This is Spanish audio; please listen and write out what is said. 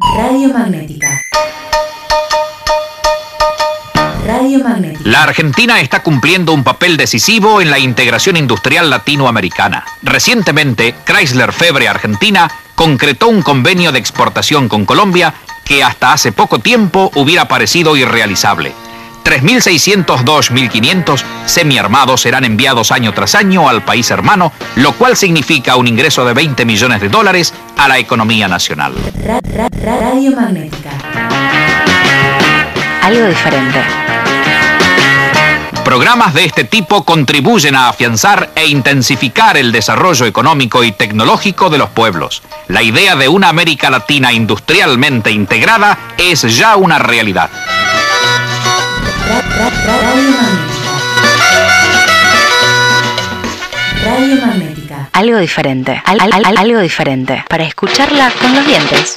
Radio Magnética. Radio Magnética. La Argentina está cumpliendo un papel decisivo en la integración industrial latinoamericana. Recientemente, Chrysler Febre Argentina concretó un convenio de exportación con Colombia que hasta hace poco tiempo hubiera parecido irrealizable. 3.602.500 semiarmados serán enviados año tras año al país hermano, lo cual significa un ingreso de 20 millones de dólares a la economía nacional. Ra- ra- ra- Radio Magnética. Algo diferente. Programas de este tipo contribuyen a afianzar e intensificar el desarrollo económico y tecnológico de los pueblos. La idea de una América Latina industrialmente integrada es ya una realidad. Ra- ra- ra- Radio Magnética. Algo diferente. Al- al- algo diferente. Para escucharla con los dientes.